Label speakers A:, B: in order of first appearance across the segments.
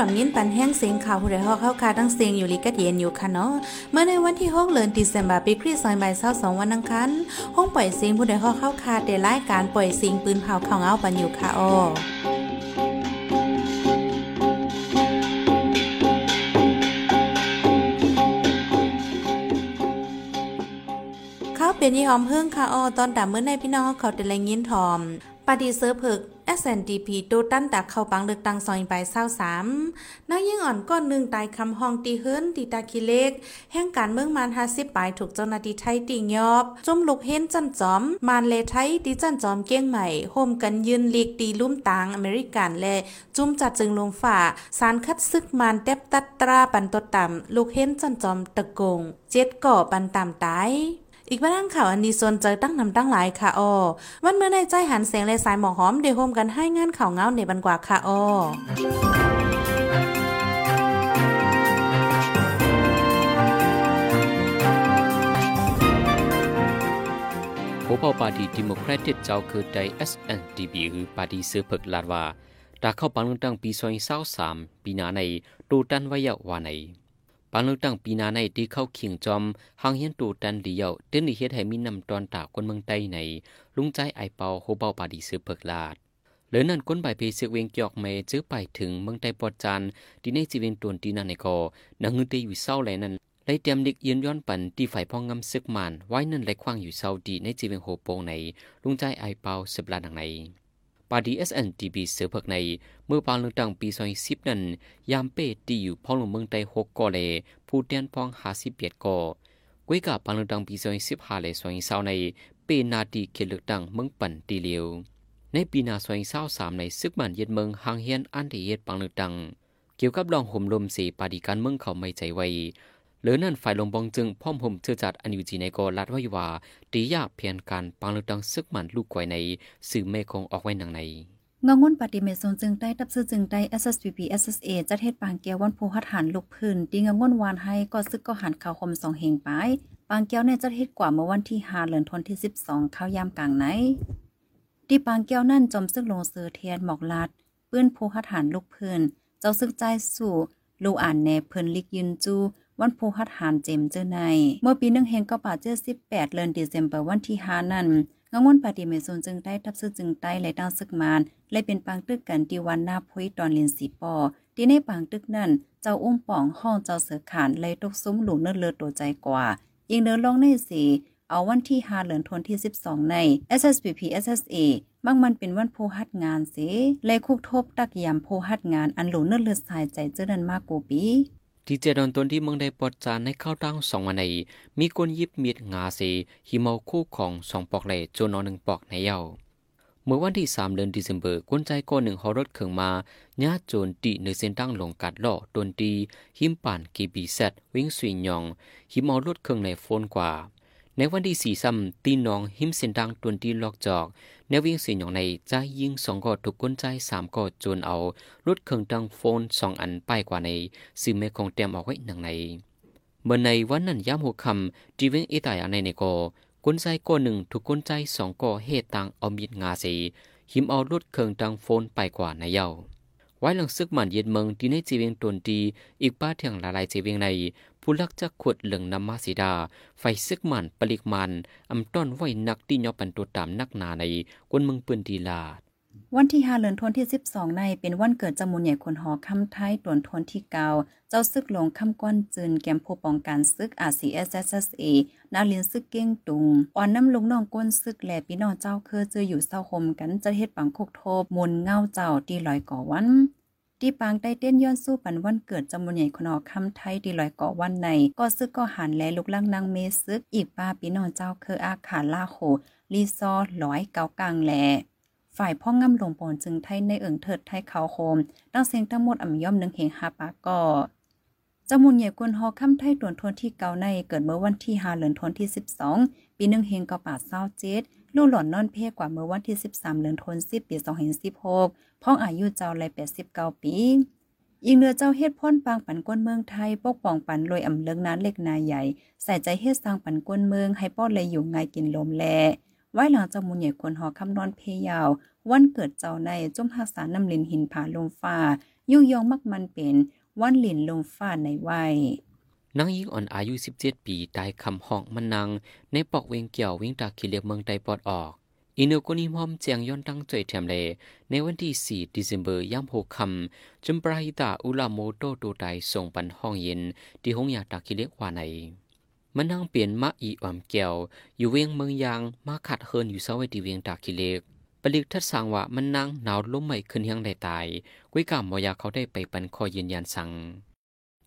A: ดอมยินปันแห้งเสียงข่าวผู้ใดฮอกเข้าคาตั้งเสียงอยู่ลิกะเดียนอยู่ค่ะเนาะเมื่อในวันที่6เดือนธันวาคมปีคริสต์ศักราช22วันอังคารห้องปล่อยเสียงผู้ใดฮอกเข้าคาได้รายการปล่อยเสียงปืนเผาข่าวเงาปันอยู่ค่ะอ้อเขาเป็นยี่หอมเพิ่งค่ะอ้อตอนดับเมื่อในพี่น้องเขาแต่แรงยินทอม ปฏิเสธเพิก SNDP โตตั้นตากเข้าปังเลือกตั้งซอยไปเศร้าสามนายยิ่งอ่อนก้อนหนึ่งตายคำห้องตีเฮิรนตีตาคิเล็ก แห่งการเมืองมานห้าสิบปลายถูกเจ้าหน้าที่ไทยติงยอบจุ่มลูกเห็นจันจอม มานเลไทยตีจันจอมเกี้ยงใหม่โฮมกันยืนลีกตีลุ่มตางอเมริกันและจุ่มจัดจึงลงฝ่า สารคัดซึกมานเต็บตัดตราปันตดต่ำลูกเห็นจันจอมตะกงเจ็ดก่อปันต่ำตาย อีกบ้างข่าวอันดีส่วนเจอตั้งนำตั้งหลายค่ะออวันเมื่อในใจหันเสียงเลสายหมอหอมเดโฮมกันให้งานข่าวเงาในบันกว่าค่ะออ
B: ผู้เผ่าปาร์ตี้ดิโมแครติกเจ้าคือได SNDP หรือปาร์ตี้เสือเพิกลาดว่าตาเข้าปังลือกตั้งปี2023ปีหน้าในตูตันไว้ยาวาใน ปังเลือกตั้งปีนาในที่เข้าเคียงจอมหางเฮียนตูตันเดียวเต้นที่เฮ็ดให้มีนำตอนตาคนเมืองใต้ใน ลุงใจไอเปาโฮเปาปาร์ตี้เสือเพิกลาดเหลือนั่นก้นใบเพเสกเวงเกียกเมจื้อไปถึงเมืองใต้ปอดจานที่ในจีเวงตวนตีนันในกอนังเงินเตอยู่เศร้าแลนั้นไล่เตรียมเดิกเยืนย้อนปันที่ฝ่ายพ่องงำซึกมันไว้นั่นไหลคว้างอยู่เศร้าดีในจีเวงโฮโปงในลุงใจไอเปาสืบลาดังใน ปาดีเอสเอ็นทีบีเสือเพิกในเมื่อปางเลือกตั้งปีซอยสิบนั้น ยามเป้ตีอยู่พ้องลงเมืองใต้หกกอเลผู้เตียนพองหาสิบเปียดกอกุ้ยกับปางเลือกตั้งปีซอยสิบห้าเลซอยเศร้าในเป้นาดีเขตเลือกตั้งเมืองปั่นตีเลียว ในปีนาซอยเศร้าสามในซึกมันเย็ดเมืองหางเฮียนอันที่เย็ดปังเลือกตั้งเกี่ยวกับลองห่มลมสีปาดีการเมืองเขาไม่ใจไว หลือนั่นฝ่ายลงบองจึงพ่อมห่มเชื่อจัดอันอยู่จีในกอลัดไว้ว่าตียากเพียงการปังเลือกตั้งซึกมันลูกไว้ในสื่อเมคงออกไว้หนังใน
C: งงวนปฏิเมตโซนจึงได้ตับซื้อจึงได้ SSPP SSA จัดเฮ็ดปางแก้ววันโพหัดหันลูกพื้นตีงงวนวานให้ก็ซึกก็หันข่าวคมสองเฮงไปปางแก้วในจัดเฮ็ดกว่าเมื่อวันที่5เดือนธันวาคมที่12ข้าวยามกลางไหนที่ปางแก้วนั่นจอมซึกลงเสือเทียนหมอกลัดปื้นโพหัดหันลูกพื้นเจ้าซึกใจสู่ลูอ่านแนเพิ่นลิกยืนจู วันโพหัดหันเจมเจอใน เมื่อปีหนึ่งเฮงก็ป่าเจอ18เดือนเดซ ember วันที่5นั่นงงวนปฏิเมโซนจึงได้ทับซื้อจึงใต้และดาวซึกมานและเป็นปางตึกกันที่วันหน้าพุยตอนเรียนสีปอที่ในปางตึกนั่น เจ้าอุ้มป่องห้องเจ้าเสือขานเลยตกซุ้มหลูเนื้อเลือตัวใจกว่ายิงเดินลงในสีเอาวันที่5เหลือนทนที่ 12 ใน SSPP SSA บางมันเป็นวันโพหัดงานเสเลยคุกทบตักยามโพหัดงานอันหลูเนื้อเลือดสายใจเจอนันมากกูปี
B: ที่เจดอนตนที่เมืองได้ปลดจานในข้าวตั้งสองวันใน มีคนยิบมีดงาเซหิเมาคู่ของสองปอกเหล่จนนอนหนึ่งปอกในเย้าเมื่อวันที่สามเดือนเดซ ember กวนใจก้อนหนึ่งหอรถเขิงมาญาโจนตีในเส้นตั้งลงกัดล่อตนตีหิมป่านกีบีเซตวิ่งสุยยองหิมเอารถเขิงในโฟนกว่า ในวันที่สี่ซ้ำตีน้องหิมเส้นตั้งตนตีลอกจอก แนววิ่งสุยยองในใจยิงสองกอถูกก้นใจสามกอโจนเอารถเขิงตั้งโฟนสองอันป้ายกว่าในซึ่งไม่คงเตรียมเอาไว้หนังในเมื่อในวันนั้นย้ำหัวคำจีเวงเอตายาในในกอกลใจก้อนหนึ่งถูกกลใจสองกอเหตุตังเอามีดงาสีหิมเอารถเครื่องตังโฟนไปกว่าในเย้าไว้หลังซึกมันเย็นเมืองที่ในจีเวงตนดีอีกป้าเถียงหลายจีเวงใน ผู้ลักจะขวดเหลืองนำมาสีดา ไฟซึกมันปลิกมันอำต้อนไว้นักที่ยอปันตัวตามนักนาในกวนเมืองปืนดีลาด
C: วันที่5เดือนธันวาคมที่ 12 ในเป็นวันเกิดจมูลใหญ่คนหอคำไทยตวนทนที่เกาเจ้าซึกหลงคำก้อนจืนแกมผู้ป้องกันซึก RCSSA นาเลียนซึกเก้งตุง อ่อนน้ำลงน้องก้นซึกแหลพี่น้องเจ้าเคยเจออยู่เศร้าคมกันจะเฮ็ดปังโคกโทบมนเงาเจ้าตีลอยก่อวัน ที่ปางใต้เต้นย้อนสู้ปันวันเกิดจำมูลใหญ่คนอคำไทยที่ลอยก่อวันในก็ซึกก็หันแลลุกลังนางเมซึกอีกป้าพี่น้องเจ้าเคยอาขาล่าโหลีซอร้อยเกากลางแหลฝ่ายพ่องำหลวงปอนจึงไทยในเอิงเถิดไทยเขาโคมตั้งเสียงทั้งหมดอ่ำย่อมหนึ่งเหงหาปากก่อจมุนใหญ่กวนฮอค่ำไทยตวนทนที่เกาในเกิดเมื่อวันที่5เดือนธันที่ 12 ปีหนึ่งเฮงกอป่าเศร้าเจ็ดลูกหล่อนนอนเพ่กว่าเมื่อวันที่ 13เดือนธันวาคมปี2016 พ้องอายุเจ้าเลย89ปียิงเรือเจ้าเฮ็ดพ่นปางปันก้นเมืองไทย ปกป้องปันรวยอำเลิงนั้นเล็กนาใหญ่ ใส่ใจเฮ็ดสร้างปันก้นเมือง ให้ป้อเลยอยู่ไงกินลมแล ไว้หลังเจ้ามุนใหญ่คนหอคำนอนเพยาว วันเกิดเจ้าในจุ่มหักษาน้ำลินหินผาลมฟ้า ยุ่งยองมักมันเป็นวันหลินลงฟ้าในวัย
B: นางยิงอ่อนอายุ 17 ปีตายคำห้องมันนางในปอกเวงเกี่ยววิ่งตาขีเลียกเมืองไตปอดออก อินโนกุนิมอมเจียงย้อนตั้งใจแถมเลในวันที่ 4 ดิเซมเบอร์ย่ำหกคำจุมปราหิตาอุลาโมโตโตไตส่งปันห้องเย็น ที่ห้องยาตาคิเลกว่าในมันนั่งเปลี่ยนมาอีออมแก้วอยู่เวียงเมืองยางมาขัดเฮินอยู่เสาไว้ที่เวียงตาคิเลกปลิกทัดสังว่ามันนั่งหนาวล้มไม่ขึ้นยังได้ตายกุ้ยกามอยาเขาได้ไปปันคอยืนยันสั่ง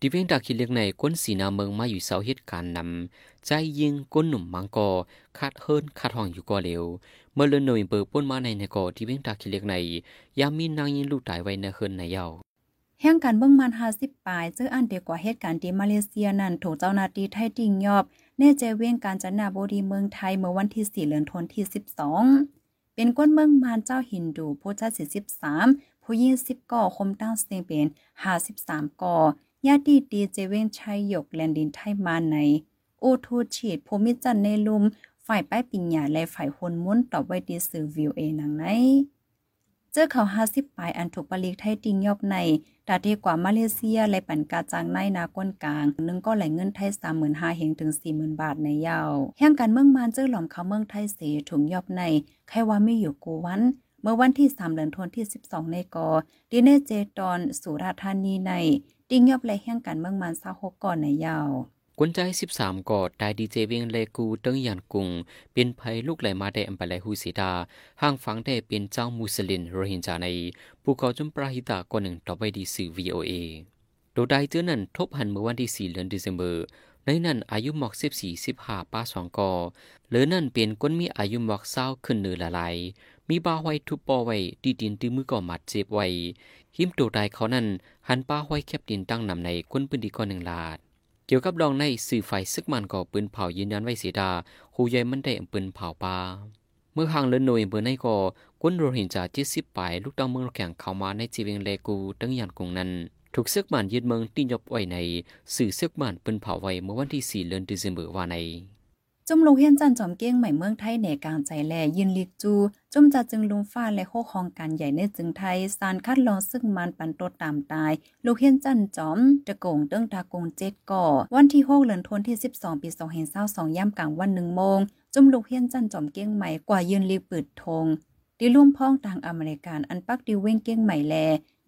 B: ดิเวียงตาคิเลกในก้นสีนาเมืองมาอยู่เสาเหตุการณ์นำใจยิงก้นหนุ่มมังกอขาดเฮินขาดห้องอยู่ก่อเร็ว เมื่อเลือนหน่วยเบอร์ป้นมาในในก่อที่เวียงตาคิเล็กในยามมีนางยิงลูกตายไว้ในเฮินในเยา
C: แห่งการเบิ่งมัน50ปลายเจออันเดียกว่าเหตุการณ์ที่มาเลเซียนั้นถูกเจ้าหน้าที่ไทยติงยอบเน่เจเวียงการจันนาบดีเมืองไทยเมื่อวันที่4เดือนธันวาคม12เป็นก้นเมืองมานเจ้าฮินดูผู้ชาย43ผู้หญิง10ก่อคมตั้งเสงเป็น53ก่อญาติดีเจเวงชัยหยกแลนดินไทยมาใน โอทูฉีดภูมิจันในลุม ฝ่ายป้ายปิญญาและฝ่ายคนม้นตอบไว้ดีสื่อวิวเอนังไหนเจอเขาห้าสิบปลายอันถูกปลีกไทยติงยอบในดาดีกว่ามาเลเซียและปันกาจางในนาก้นกลาง นึงก็ไหลเงินไทยสามหมื่นห้าเฮงถึงสี่หมื่นบาทในยาวแห่งการเมืองมานเจอหล่อมเขาเมืองไทยเสถุงยอบในใครว่าไม่อยู่กูวันเมื่อวันที่สามเดือนธันวาคมที่สิบสองในกอดีเนเจตอนสุราธานีในติงยอบและแห่งการเมืองมานซาหกก่อนในยาว
B: กวนใจสิบสามกอดได้ดีเจเวียงเลกูเติ้งยันกุงเป็นภัยลูกไหลมาได้อัมไปไหลฮูสีดาห่างฝังได้เป็นเจ้ามุสลิมโรฮิงญาในภูเขาจุมปราหิตาก่อนหนึ่งต่อไปดีสื่อ VOA โดยได้เจอนั้นทบหันเมื่อวันที่สี่เดือนเดซเมอร์ในนั้นอายุหมอกสิบสี่สิบห้าป้าสองกอหลือนั่นเป็นก้นมีอายุหมอกเศร้าขึ้นเนือละลายมีบาไว้ทุบปอไว้ดีดินตีมือก่อมัดเจ็บไว้หิมตัวใดเขานั้นหันป้าไว้แคบดินตั้งนำในก้นปืนดีก่อนหนึ่งลาด เกี่ยวกับดองในสื่อไฟซึกมันก่อปืนเผายืนยันไว้เสียดาหูใหญ่มันได้ปืนเผาปลาเมื่อห่างเลินหน่วยเบอร์ในก่อกุนโรหินจาเจ็ดสิบปลายลูกตังเมืองแข่งเข้ามาในจีเวงเลกูตั้งยันกงนั้น ถูกซึกมันยึดเมืองตีนยบไว้ใน สื่อซึกมันปืนเผาไว้เมื่อวันที่สี่เดือนเดือนเบอร์ว่าใน
C: จุ่มลงเฮียนจันจอมเก้งใหม่เมืองไทยในกลางใจแลยินลิกจูจุ่มจัดจึงลุงฟ้าและโคคองการใหญ่ในจึงไทยสารคัดลองซึ่งมันปันโตตามตาย ลูกเฮียนจันจอมตะโกงเติ้งตากงเจ็ดก่อ วันที่6เดือนธันวาคมที่ 12 ปี2022ย่ำกลางวัน1โมงจุ่มลูกเฮียนจันจอมเก้งใหม่กว่ายืนลิกปืดธงดีร่วมพ้องต่างอเมริกันอันปักดิวเว้งเก้งใหม่แล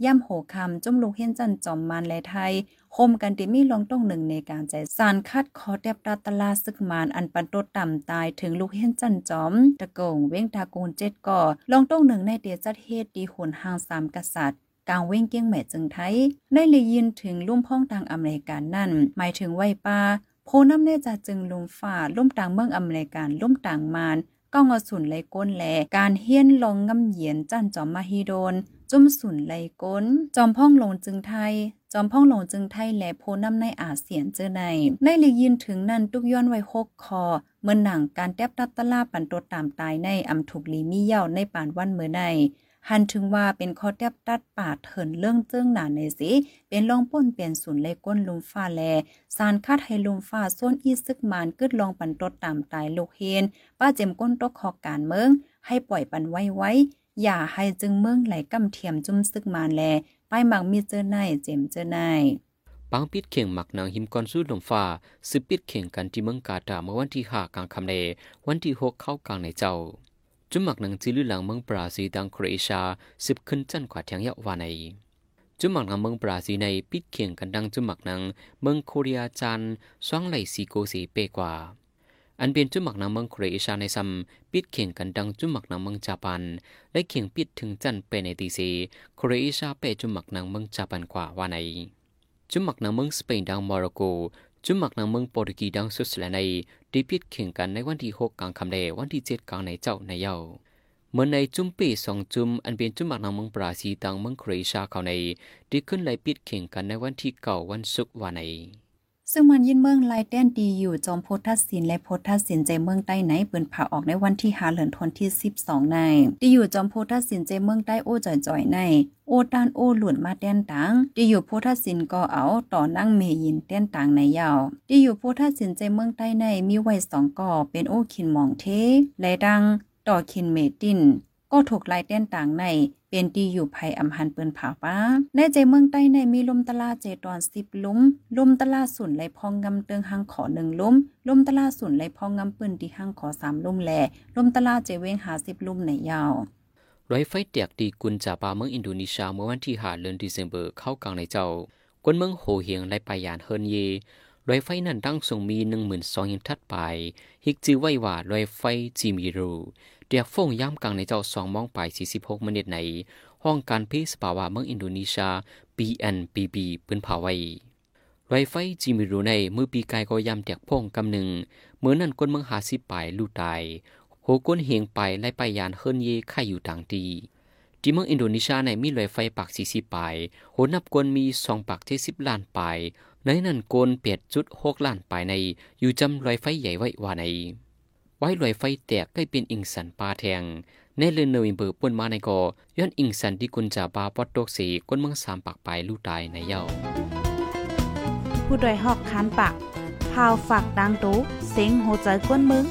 C: ย่ำโหคำจุ่มลูกเฮียนจันจอมมันและไทยคมกันติมีลองต้องหนึ่งในการใจสารคัดคอแดบตาตลาซึกมานอันปันโตต่ำตายถึงลูกเฮียนจันจอม ตะโกงเว้งตากูนเจ็ดก่อลองต้องหนึ่งในเดียจัดเฮตดีหุนห่างสามกษัตริย์กางเว้งเกี้ยงแม่จึงไทย ได้เลยยินถึงลุ่มพ้องต่างอเมริกันนั่น หมายถึงไวปาโพน้ำเนจะจึงลุมฝ่าลุ่มต่างเมืองอเมริกันลุ่มต่างมานก้องอสุนไลก้นแหลการเฮียนลองงำเหยียนจันจอมมาฮีโดน จุ่มสุนไลก้น จอมพ่องลงจึงไทย จอมพ่องลงจึงไทยและโพน้ำในอาเซียนเจอในในเลยยินถึงนั่นตุกย้อนไว้หกคอ เมื่อหนังการแทบตัดตลาปันตัวตามตายในอำถูกลีมีเย่าในป่านวันเมื่อในหันถึงว่าเป็นข้อแทบตัดป่าเถินเรื่องเจิ้งหนาในสิ เป็นลองป้นเปลี่ยนศูนย์เลก้นลุมฟ้าแล สารคาดให้ลุมฟ้าส้นอีซึกมานกึดลองปันตดตามตายโลกเฮน ป้าเจมก้นตกขอการเมือง ให้ปล่อยปันไว้ไว้ อย่าให้จึงเมืองไหลกำเทียมจุ่มซึกมานแลไปหมักมีเจอในเจมเจอใน
B: ปังปิดเข่งหมักนางหิมกอนสู้ลมฟ้าสืบปิดเข่งกันที่เมืองกาตาเมื่อวันที่ห้ากลางคำเลวันที่หกเข้ากลางในเจ้า จุมหมักนังจิลุหลังเมืองบราซิลดังโครเอเชียสิบขึ้นจันกว่าเทียงยาวาในจุมักนังเมืองบราซิลในปิดเคียงกันดังจุมักนังเมืองโคเรียจันสองไหลซีโกสีเปกว่า อันเป็นจุมักนังเมืองโครเอเชียในซัมปิดเคียงกันดังจุมักนังเมืองญี่ปุ่นและเคียงปิดถึงจันเปในตีซีโครเอเชียเปจุมักนังเมืองญี่ปุ่นกว่าว่าในจุมักนังเมืองสเปนดังโมร็อกโกจุมักนังเมืองโปรตุเกสดังสวิตเซอร์แลนด์ในดีพิดแข่งกันในวันที่หกกลางคำเลวันที่เจ็ดกลางในเจ้าในเยาเมื่อในจุมปีสองจุมอันเป็นจุมักนังเมืองบราซิลตังเมืองโครเอเชียเขาในดีขึ้นไลปิดแข่งกันในวันที่เก่าวันศุกร์วันใน
C: ซึ่งมันยินเมืองไลแดนดีอยู่จอมโพทัสสินและโพทัสสินใจเมืองใต้ไหนเปินผ่าออกในวันที่หาเหลือนทนที่ 12 ในดีอยู่จอมโพทัสสินใจเมืองใต้โอ้จ่อยๆในโอตานโอหลุนมาแดนตังดีอยู่โพทัสสินก็เอาต่อนั่งเมยินแดนตังในยาวดีอยู่โพทัสสินใจเมืองใต้ในมีไว้สองก่อเป็นโอขินหมองเทและดังต่อขินเมติน ก็ถูกไล่แดนต่างใน เป็นดีอยู่ภัยอำหันเปินผาป้า ในใจเมืองใต้ในมีลมตลาเจตอน10ลุมลมตลาสุนไหลพองงำเตืองหังขอ1ลุมลมตลาสุนไหลพองงำปืนที่หังขอ3ลุมแลลมตลาเจเวง50ลุมในยาว
B: รอยไฟแตกดีกุนจาปาเมืองอินโดนีเซียเมื่อวันที่5เดือนธันวาคมเข้ากลางในเจ้ากวนเมืองโหเฮียงและปายานเฮินเย รอยไฟนั้นตั้งทรงมีหนึ่งหมื่นสองยิงทัดไป ฮิกจือไว้ว่ารอยไฟจีมีรูเดียกฟงย่ำกลางในเจ้าสองมองไปสี่สิบหกมินิตในห้องการพิสปาวาเมืองอินโดนีเซีย BNPB ปืนผาไว้รอยไฟจีมีรูในมือปีกายก็ย่ำเดียกพงกำหนึ่งเมื่อนั้นคนเมืองหาสิปลายลู่ตายโหก้นเฮงไปไล่ไปยานเฮินเย่ข่อยู่ต่างตีที่เมืองอินโดนีเซียในมีรอยไฟปากสี่สิบปายโหนับกวนมีสองปากเจ็ดสิบล้านปาย ในนั้นโกนเปียดจุดหกล้านปลายใน อยู่จำรอยไฟใหญ่ไว้ว่าใน ไว้รอยไฟแตกใกล้เป็นอิงสันปลาแทงในเลือนเนวิเบอร์ป่นมาในกอย้อนอิงสันที่กุญจาบาปอดโตกสีก้นเมืองสามปากปลายลู่ตายในเย้า
A: ผู้โดยหอกคานปากพาวฝากดังตู้เสียงโหใจก้นมึง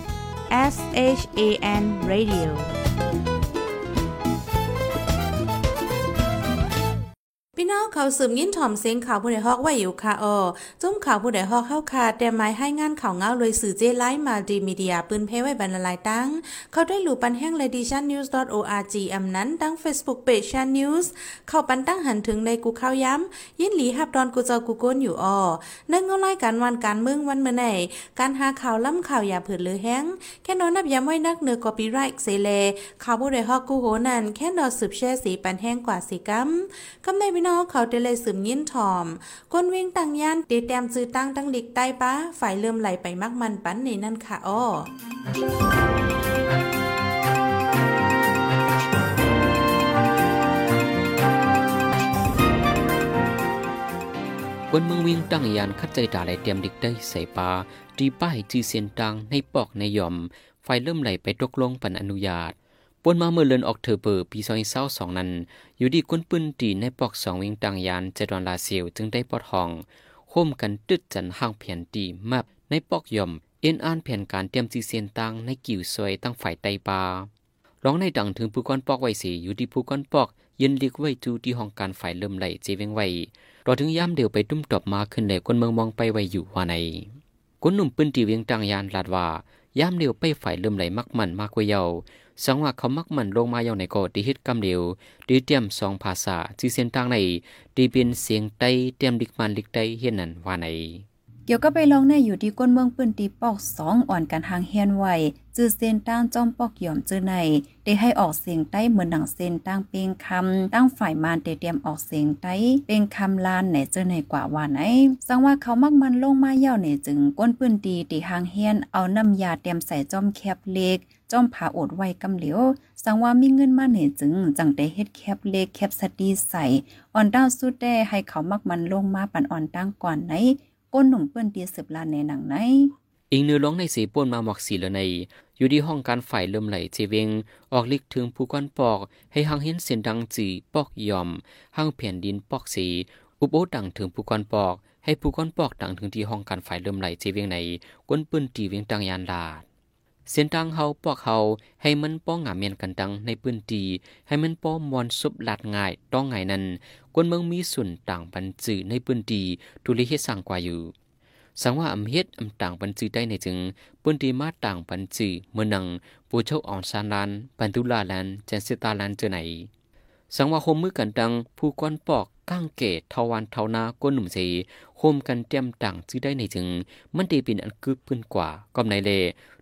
A: S H A N Radio พี่น้องเขาสืบยินถ่อมเสียงข่าวผู้ใดฮอกไว้อยู่ค่ะออจุ้มข่าวผู้ใดฮอกเข้าคาแต่ไม้ให้งานข่าวเงาเลยสื่อเจไลฟ์มาดีมีเดียปืนเพไว้บรรลัยตั้ง เขาได้หลู่ปันแห้งเลดิชันนิวส์ .org อำนั้นตั้ง Facebook Page ชันนิวส์เข้าปันตั้งหันถึงในกูเข้าย้ำยินหลีฮับดอนกูเจ้ากูโก้นอยู่ออนั่งเงาไล่การวันการเมืองวันเมื่อไหนการหาข่าวล้ำข่าวอย่าเผือดหรือแห้งแค่นอนนับย้ำไว้นักเนือกอปีไรค์เซเลข่าวผู้ใดฮอกกูโหนั่นแค่นอนสืบแช่สีปันแห้งกว่าสีกัมกำในน้องเขาเดเลยสืมยินถ่อม ก้นวิ่งตั้งย่านตีแต้มซื้อตั้งตั้งลิกใต้ป้าฝ่ายเริ่มไหลไปมักมันปันในนั่นค่ะอ้
B: อกวนเมืองวิ่งตั้งยานคัดใจด่าไหลเตรียมดิกได้ใส่ปลาดีป้ายจีเสียนตังในปอกในย่อม ไฟเริ่มไหลไปตกลงปันอนุญาต ปนมาเมื่อเลือนออกเทอเบอร์ปีซอยเศร้าสองนั้น อยู่ดีก้นปืนตีในปอกสองวิงตังยานเจดอนลาเซียวจึงได้ปอดห้องโคมกันตึดจันห่างเพียนตีมับในปอกย่อม เอ็นอ่านแผนการเตรียมจีเซียนตังในกิ่วซอยตั้งฝ่ายไตปาร้องในดังถึงผู้ก้อนปอกไว้สีอยู่ที่ผู้ก้อนปอกยืนเลียกไว้จูที่ห้องการฝ่ายเริ่มไหลเจเวงไว้รอถึงย่ำเดียวไปตุ้มตอบมาขึ้นเลยคนเมืองมองไปไว้อยู่ว่าในคนหนุ่มปืนตีเวียงตังยานลาดว่า ย่ำเดียวไปฝ่ายลืมไหลมักมันมากกว่าเยาสังว่าเขามักมันลงมาเยาในก็ดีฮิตกำเดียวดีเตรียมสองภาษาที่เส้นทางในดีเป็นเสียงไตเตรียมดิกมันดิกไตเฮียนนันว่าใน
C: เกี่ยวก็ไปลองในอยู่ที่ก้นเมืองปืนตีปอกสองอ่อนกันทางเฮียนไหวจื้อเส้นตั้งจอมปอกหย่อมจื้อในได้ให้ออกเสียงใต้เหมือนหนังเส้นตั้งเปียงคำตั้งฝ่ายมานเตรียมออกเสียงใต้เป็นคำลานไหนเจอในกว่าว่าไหนสังว่าเขามักมันลงมาเย่าในจึงก้นปืนตีตีหางเฮียนเอาน้ำยาเตรียมใส่จอมแคบเล็กจอมผาอดไว้กำเหลียวสังว่ามีเงินมาเหนจึง จังได้เฮ็ดแคบเล็กแคบสตีใส่อ่อนดาวสุดได้ให้เขามักมันลงมาปันอ่อนตั้งก่อนไหน ก้นหนุ่มเปิ้นเตียสืบลานในหนังไหน
B: อิงเนื้อร้องในสีป่นมาหมอกสีเลยใน อยู่ที่ห้องการฝ่ายเริ่มไหลเจเวง ออกลิกถึงผู้ก้อนปอก ให้หังเห็นเสียงดังจีปอกยอมหังเพียนดินปอกสี อุบโอดังถึงผู้ก้อนปอก ให้ผู้ก้อนปอกดังถึงที่ห้องการฝ่ายเริ่มไหลเจเวงในก้นปืนตีเวียงตังยานลาด เส้นทางเฮาปอกเฮาให้มันป้องงามเมียนกันดังในปืนตีให้มันป้อมอนซุบลาดง่ายต้องไงนั้นกวนเมืองมีส่วนต่างปันจือในปืนตีทุลิเฮสังกว่าอยู่สังว่าอำเฮ็ดอำต่างปันจือได้ในจึงปืนตีมาต่างปันจือเมื่อนังปูเจ้าอ่อนซานลานปันตุลาลานเจนเซตาลานเจอไหนสังว่าโฮมมือกันดังผู้ก้อนปอกก้างเกตทวันเทานาก้นหนุ่มเสโฮมกันเตรียมต่างจื้อได้ในจึง มันตีเป็นอันกึบพื้นกว่าก็ในเล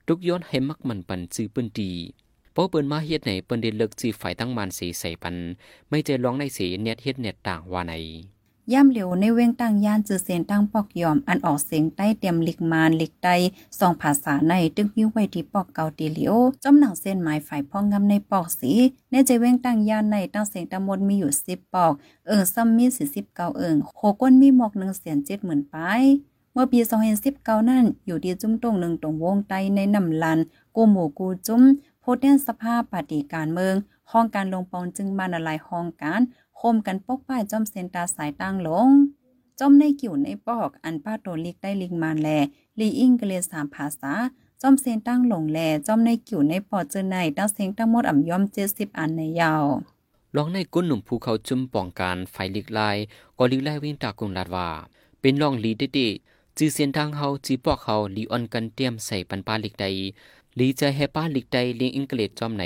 B: ทุกย้อนให้มักมันปันซื้อปืนดีเพราะเปิ้นมาเฮ็ดไหนเปิ้นได้เลิกจีฝ่ายตั้งมันสีใส่ปัน ไม่ใจร้องในสีเน็ตเฮ็ดเน็ตต่างว่าไหน
C: ย่ำเหลียวในเว้งตั้งย่านจือเสียนตั้งปอกยอมอันออกเสียงใต้เตรียมลิกมานลิกใต้สองภาษาในตึกยิ้วไว้ที่ปอกเกาตีเหลียวจำหนังเส้นหมายฝ่ายพ่องงำในปอกสีในใจเว้งตั้งย่านในตั้งเสียงตะมดมีอยู่สิบปอก เอิงซ้ำมีสี่สิบเกาเอิงโคก้นมีหมอกหนึ่งเสียนเจ็ดหมื่นไป เมื่อปี2019นั่น อยู่ที่จุ้มตรงหนึ่งตรงวงไตในนำลันกูหมู่กูจุ้มโพดแดนสภาพปฏิการเมืองห้องการลงปอนจึงมาอะไรห้องการโคมกันปกป้ายจอมเซนตาสายตั้งลงจอมในกิ่วในปอกอันป้าโตลิกได้ลิงมานแลลีอิงกเลสามภาษาจอมเซนตั้งหลงแลจอมในกิ่วในปอดเจอในตั้งเซงตั้งหมดอ่ำย่อมเจ็ดสิบอันในยาว
B: ลองในก้นหนุ่มภูเขาจุ่มป้องการไฟลิกลายก็ลิกลายวิ่งตากุงลาดว่า เป็นลองลีเดดิ จีเสียนทางเฮาจีปอกเฮาลีออนกันเตรียมใส่ปันปาลิกใดลีใจให้ป้าลิกใดเลียงอังกฤษจอมไหน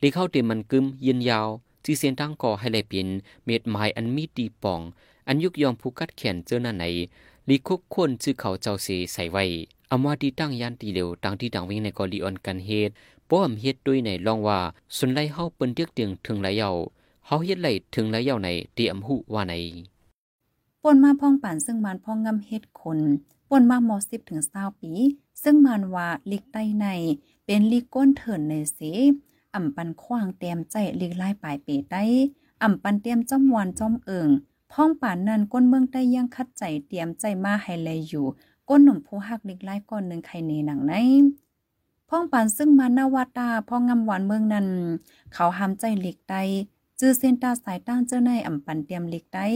B: ลีเข้าเตรียมมันกึมยืนยาวจีเสียนทางก่อให้ไหลเป็นเม็ดไม้อันมีดีป่อง อันยุกยอมผู้กัดแขนเจอหน้าไหนลีคุกคนชื่อเขาเจ้าเสใส่ไว้อำว่าดีตั้งยานตีเร็วตั้งที่ดังวิ่งในกอลีออนกันเฮ็ดป้อมเฮ็ดด้วยในลองว่าสุนไลเฮาเปิ้นเตียกเตียงถึงไหลเยาเฮาเฮ็ดไหลถึงไหลเยาในเตรียมหูว่าใน
C: ป่นมาพ่องป่านซึ่งมันพ่องงำเฮ็ดคนป่นมามอสิบถึงเศร้าปี ซึ่งมันว่าลิกใต้ใน เป็นลิกก้นเถินในเสอ่ำปันขว้างเตรียมใจลิกไล่ปลายเปได้อ่ำปันเตรียมจ้อมวานจ้อมเอิงพ่องป่านนั้นก้นเมืองได้ยังคัดใจเตรียมใจมาให้แลอยู่ ก้นหนุ่มผู้ฮักลิกไล่ก่อนหนึ่งไข่เนหนังในพ่องป่านซึ่งมานาวาตาพ่องงำหวานเมืองนั้น เขาหามใจลิกใดจื้อเส้นตาสายต้านเจ้าในอ่ำปันเตรียมลิกได้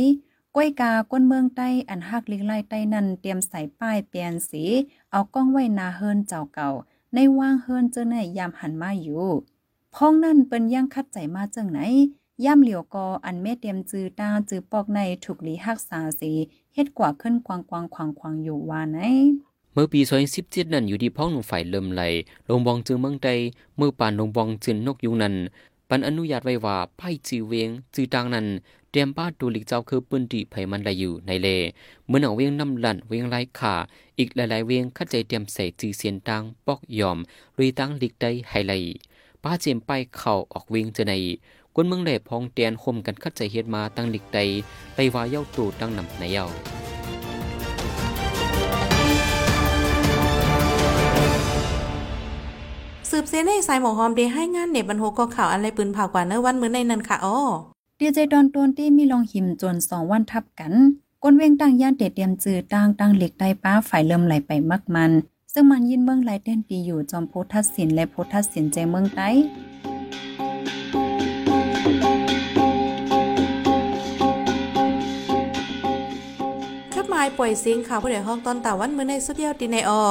C: ก้อยกาก้นเมืองใต้อันฮักลิกไล่ใต้นั้นเตรียมใส่ป้ายเปลี่ยนสี เอากล้องไว้นาเฮินเจ้าเก่า ในว่างเฮินเจ้าในยามหันมาอยู่พ้องนั่นเปิ้นย่างคัดใจมาจังไหนย่ำเหลียวกออันแม่เตรียมจือตาจือปอกในถูกหลีฮักษาสีเฮ็ดกว่าขึ้นกวางกวางควางควางอยู่ว่าไหน
B: เมื่อปี2017นั้นอยู่ที่พ้องหนุ่มฝ่ายเริ่มไหลลงบองจือเมืองใดเมื่อปานลงบองจืนนกยุงนั้นปันอนุญาตไว้ว่าไพ่จือเวงจือตางนั้น ตรียมป้าตูลิกเจ้าคือปืนดีไผมันไหลอยู่ในเลเมื่อหนังเวียงน้ำลั่นเวียงไรขาอีกหลายๆเวียงคัดใจเตรียมใส่จือเสียนตางปอกยอมลุยตั้งลิกได้ไฮไลป้าเจมไปเข้าออกเวียงเจอในกวนเมืองแหลพองเตียนคมกันคัดใจเฮ็ดมาตั้งลิกใดไลว่าเย้าตูตั้งนำในเย้า
A: สืบเสียในสายหมอหอมเดให้งานเน็บบรรโหก็ข่าวอะไรปืนเผากว่าเนื้อวันมื้อในนั้นค่ะอ้อ
C: ดีเจดอนตวนที่มีลองหิมจนสองวันทับกันก้นเวงตั้งย่านเตเตรียมจือตั้งตั้งเหล็กได้ป้าฝ่ายเริ่มไหลไปมักมัน ซึ่งมันยินเมืองไหลเต้นปีอยู่จอมโพทัสสินและโพทัสสินใจเมืองใต้
A: ป่วยซิงข่าวผู้ใดห้องตอนตาวันมื้อในสุดเยวดีในออ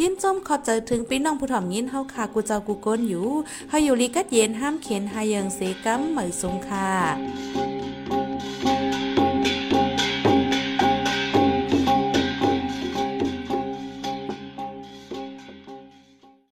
A: ยินจมขอบใจถึงพี่น้องผู้ถ่อมยินเฮาค่ะกูเจ้ากูก้นอยู่เฮาอยู่ลีกัดเย็นห้ามเข็นหายังเสกำเหมือสงค่ะ